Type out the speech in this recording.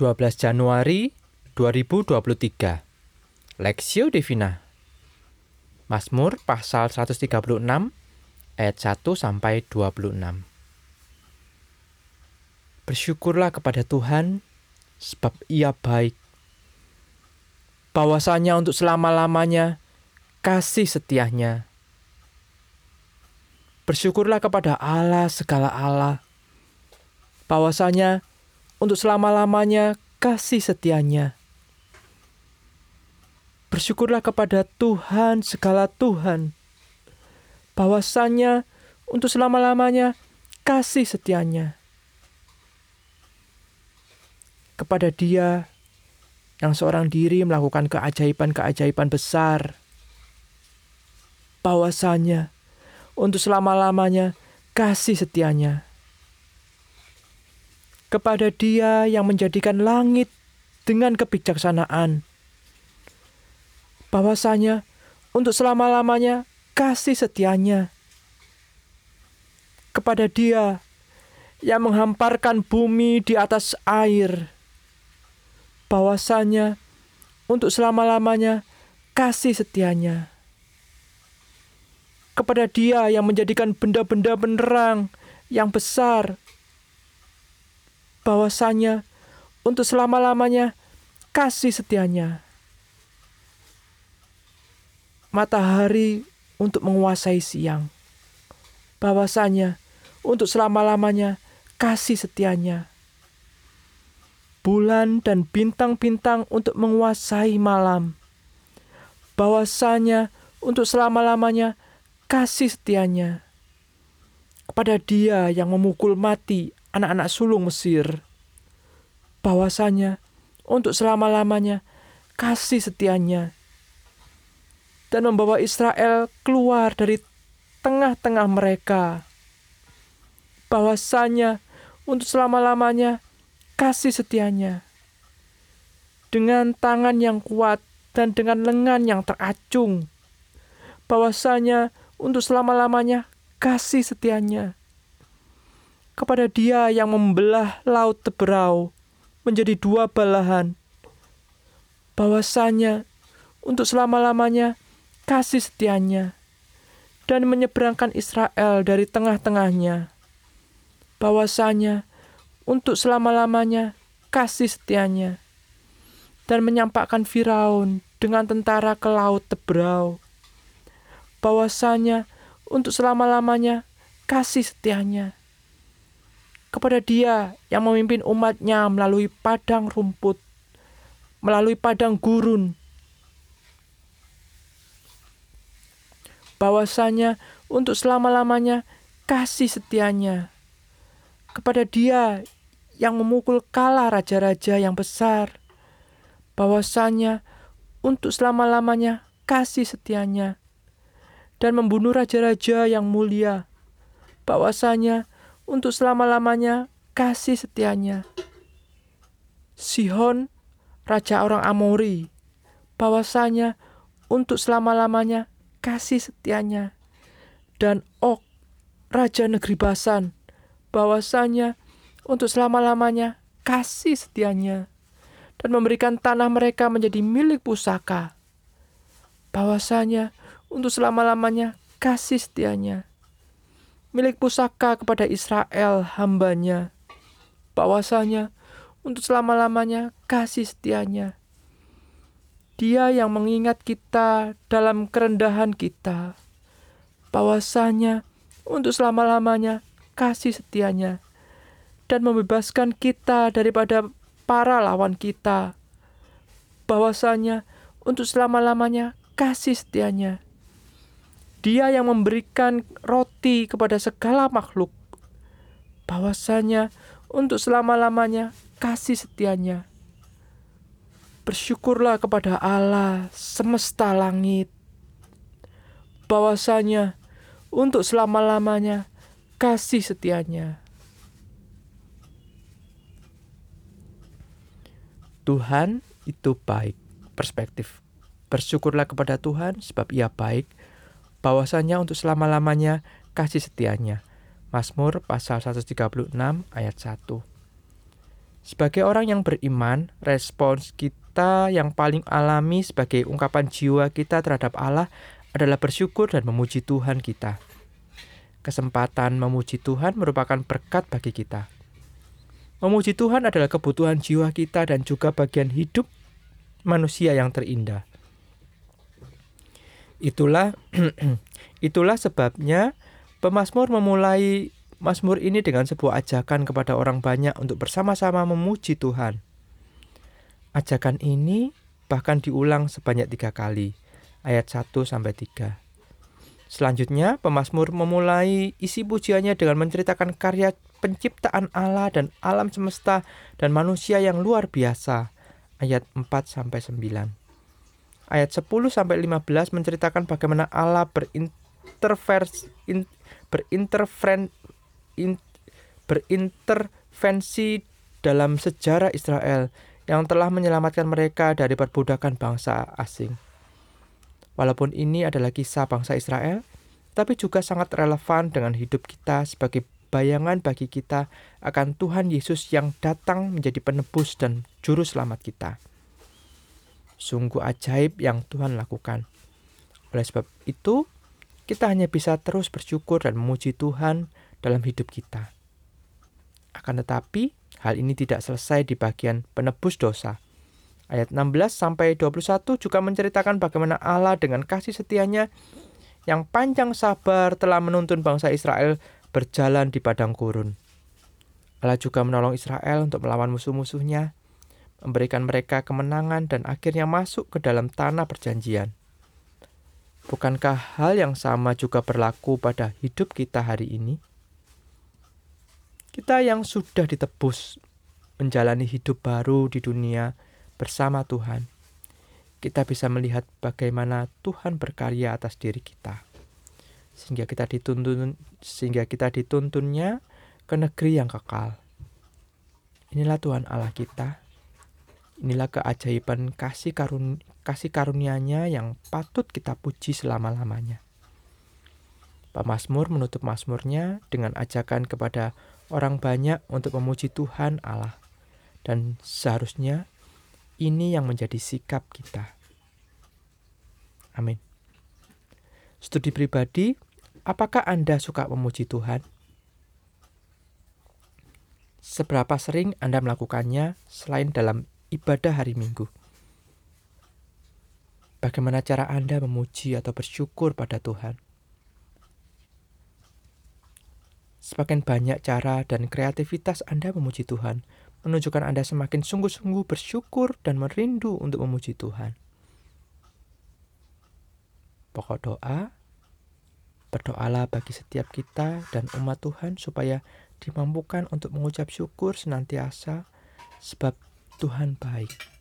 12 Januari 2023 Lexio Divina. Mazmur pasal 136 ayat 1 sampai 26 Bersyukurlah kepada Tuhan sebab ia baik. Bahwasanya untuk selama-lamanya kasih setianya. Bersyukurlah kepada Allah segala Allah. Bahwasanya untuk selama-lamanya kasih setianya. Bersyukurlah kepada Tuhan segala Tuhan bahwasanya untuk selama-lamanya kasih setianya. Kepada Dia yang seorang diri melakukan keajaiban-keajaiban besar, bahwasanya untuk selama-lamanya kasih setianya. Kepada Dia yang menjadikan langit dengan kebijaksanaan, bahwasanya untuk selama-lamanya kasih setianya. Kepada Dia yang menghamparkan bumi di atas air, bahwasanya untuk selama-lamanya kasih setianya kepada Dia yang menjadikan benda-benda penerang yang besar, bahwasanya untuk selama-lamanya kasih setianya. Matahari untuk menguasai siang, bahwasanya untuk selama-lamanya kasih setianya. Bulan dan bintang-bintang untuk menguasai malam, bahwasanya untuk selama-lamanya kasih setianya kepada dia yang memukul mati anak-anak sulung Mesir. Bahwasanya untuk selama-lamanya kasih setianya dan membawa Israel keluar dari tengah-tengah mereka. Bahwasanya untuk selama-lamanya kasih setianya dengan tangan yang kuat dan dengan lengan yang teracung. Bahwasanya untuk selama-lamanya kasih setianya. Kepada dia yang membelah laut teberau menjadi dua belahan. Bahwasanya untuk selama-lamanya kasih setianya. Dan menyeberangkan Israel dari tengah-tengahnya. Bahwasanya untuk selama-lamanya kasih setianya. Dan menyampaikan Firaun dengan tentara ke laut teberau bahwasanya untuk selama-lamanya kasih setianya kepada dia yang memimpin umatnya melalui padang rumput, melalui padang gurun. Bahwasanya untuk selama-lamanya kasih setianya kepada dia yang memukul kala raja-raja yang besar. Bahwasanya untuk selama-lamanya kasih setianya dan membunuh raja-raja yang mulia. Bahwasanya untuk selama-lamanya kasih setianya. Sihon, raja orang Amori, bahwasanya untuk selama-lamanya kasih setianya. Dan Ok, raja negeri Basan, bahwasanya untuk selama-lamanya kasih setianya dan memberikan tanah mereka menjadi milik pusaka. Bahwasanya untuk selama-lamanya kasih setianya. Milik pusaka kepada Israel hambanya. Bahwasanya untuk selama-lamanya kasih setianya. Dia yang mengingat kita dalam kerendahan kita. Bahwasanya untuk selama-lamanya kasih setianya. Dan membebaskan kita daripada para lawan kita. Bahwasanya untuk selama-lamanya kasih setianya dia yang memberikan roti kepada segala makhluk, bahwasanya untuk selama-lamanya kasih setianya. Bersyukurlah kepada Allah semesta langit, bahwasanya untuk selama-lamanya kasih setianya. Tuhan itu baik, perspektif. Bersyukurlah kepada Tuhan sebab ia baik, bahwasanya untuk selama-lamanya kasih setianya. Mazmur pasal 136 ayat 1. Sebagai orang yang beriman, respons kita yang paling alami sebagai ungkapan jiwa kita terhadap Allah adalah bersyukur dan memuji Tuhan kita. Kesempatan memuji Tuhan merupakan berkat bagi kita. Memuji Tuhan adalah kebutuhan jiwa kita dan juga bagian hidup manusia yang terindah. Itulah itulah sebabnya pemazmur memulai Mazmur ini dengan sebuah ajakan kepada orang banyak untuk bersama-sama memuji Tuhan. Ajakan ini bahkan diulang sebanyak tiga kali, ayat 1 sampai 3. Selanjutnya, pemazmur memulai isi pujiannya dengan menceritakan karya penciptaan Allah dan alam semesta dan manusia yang luar biasa, ayat 4 sampai 9. Ayat 10 sampai 15 menceritakan bagaimana Allah berintervensi dalam sejarah Israel yang telah menyelamatkan mereka dari perbudakan bangsa asing. Walaupun ini adalah kisah bangsa Israel, tapi juga sangat relevan dengan hidup kita sebagai bayangan bagi kita akan Tuhan Yesus yang datang menjadi penebus dan juru selamat kita. Sungguh ajaib yang Tuhan lakukan. Oleh sebab itu, kita hanya bisa terus bersyukur dan memuji Tuhan dalam hidup kita. Akan tetapi, hal ini tidak selesai di bagian penebus dosa. Ayat 16 sampai 21 juga menceritakan bagaimana Allah dengan kasih setianya yang panjang sabar telah menuntun bangsa Israel berjalan di padang gurun. Allah juga menolong Israel untuk melawan musuh-musuhnya, memberikan mereka kemenangan dan akhirnya masuk ke dalam tanah perjanjian. Bukankah hal yang sama juga berlaku pada hidup kita hari ini? Kita yang sudah ditebus menjalani hidup baru di dunia bersama Tuhan, kita bisa melihat bagaimana Tuhan berkarya atas diri kita. Sehingga kita dituntun sehingga kita dituntunnya ke negeri yang kekal. Inilah Tuhan Allah kita. Inilah keajaiban kasih karun kasih karunia-Nya yang patut kita puji selama-lamanya. Mazmur menutup Mazmurnya dengan ajakan kepada orang banyak untuk memuji Tuhan Allah. Dan seharusnya ini yang menjadi sikap kita. Amin. Studi pribadi, apakah Anda suka memuji Tuhan? Seberapa sering Anda melakukannya selain dalam ibadah hari Minggu? Bagaimana cara Anda memuji atau bersyukur pada Tuhan? Semakin banyak cara dan kreativitas Anda memuji Tuhan, menunjukkan Anda semakin sungguh-sungguh bersyukur dan merindu untuk memuji Tuhan. Pokok doa, berdoalah bagi setiap kita dan umat Tuhan supaya dimampukan untuk mengucap syukur senantiasa sebab Tuhan baik.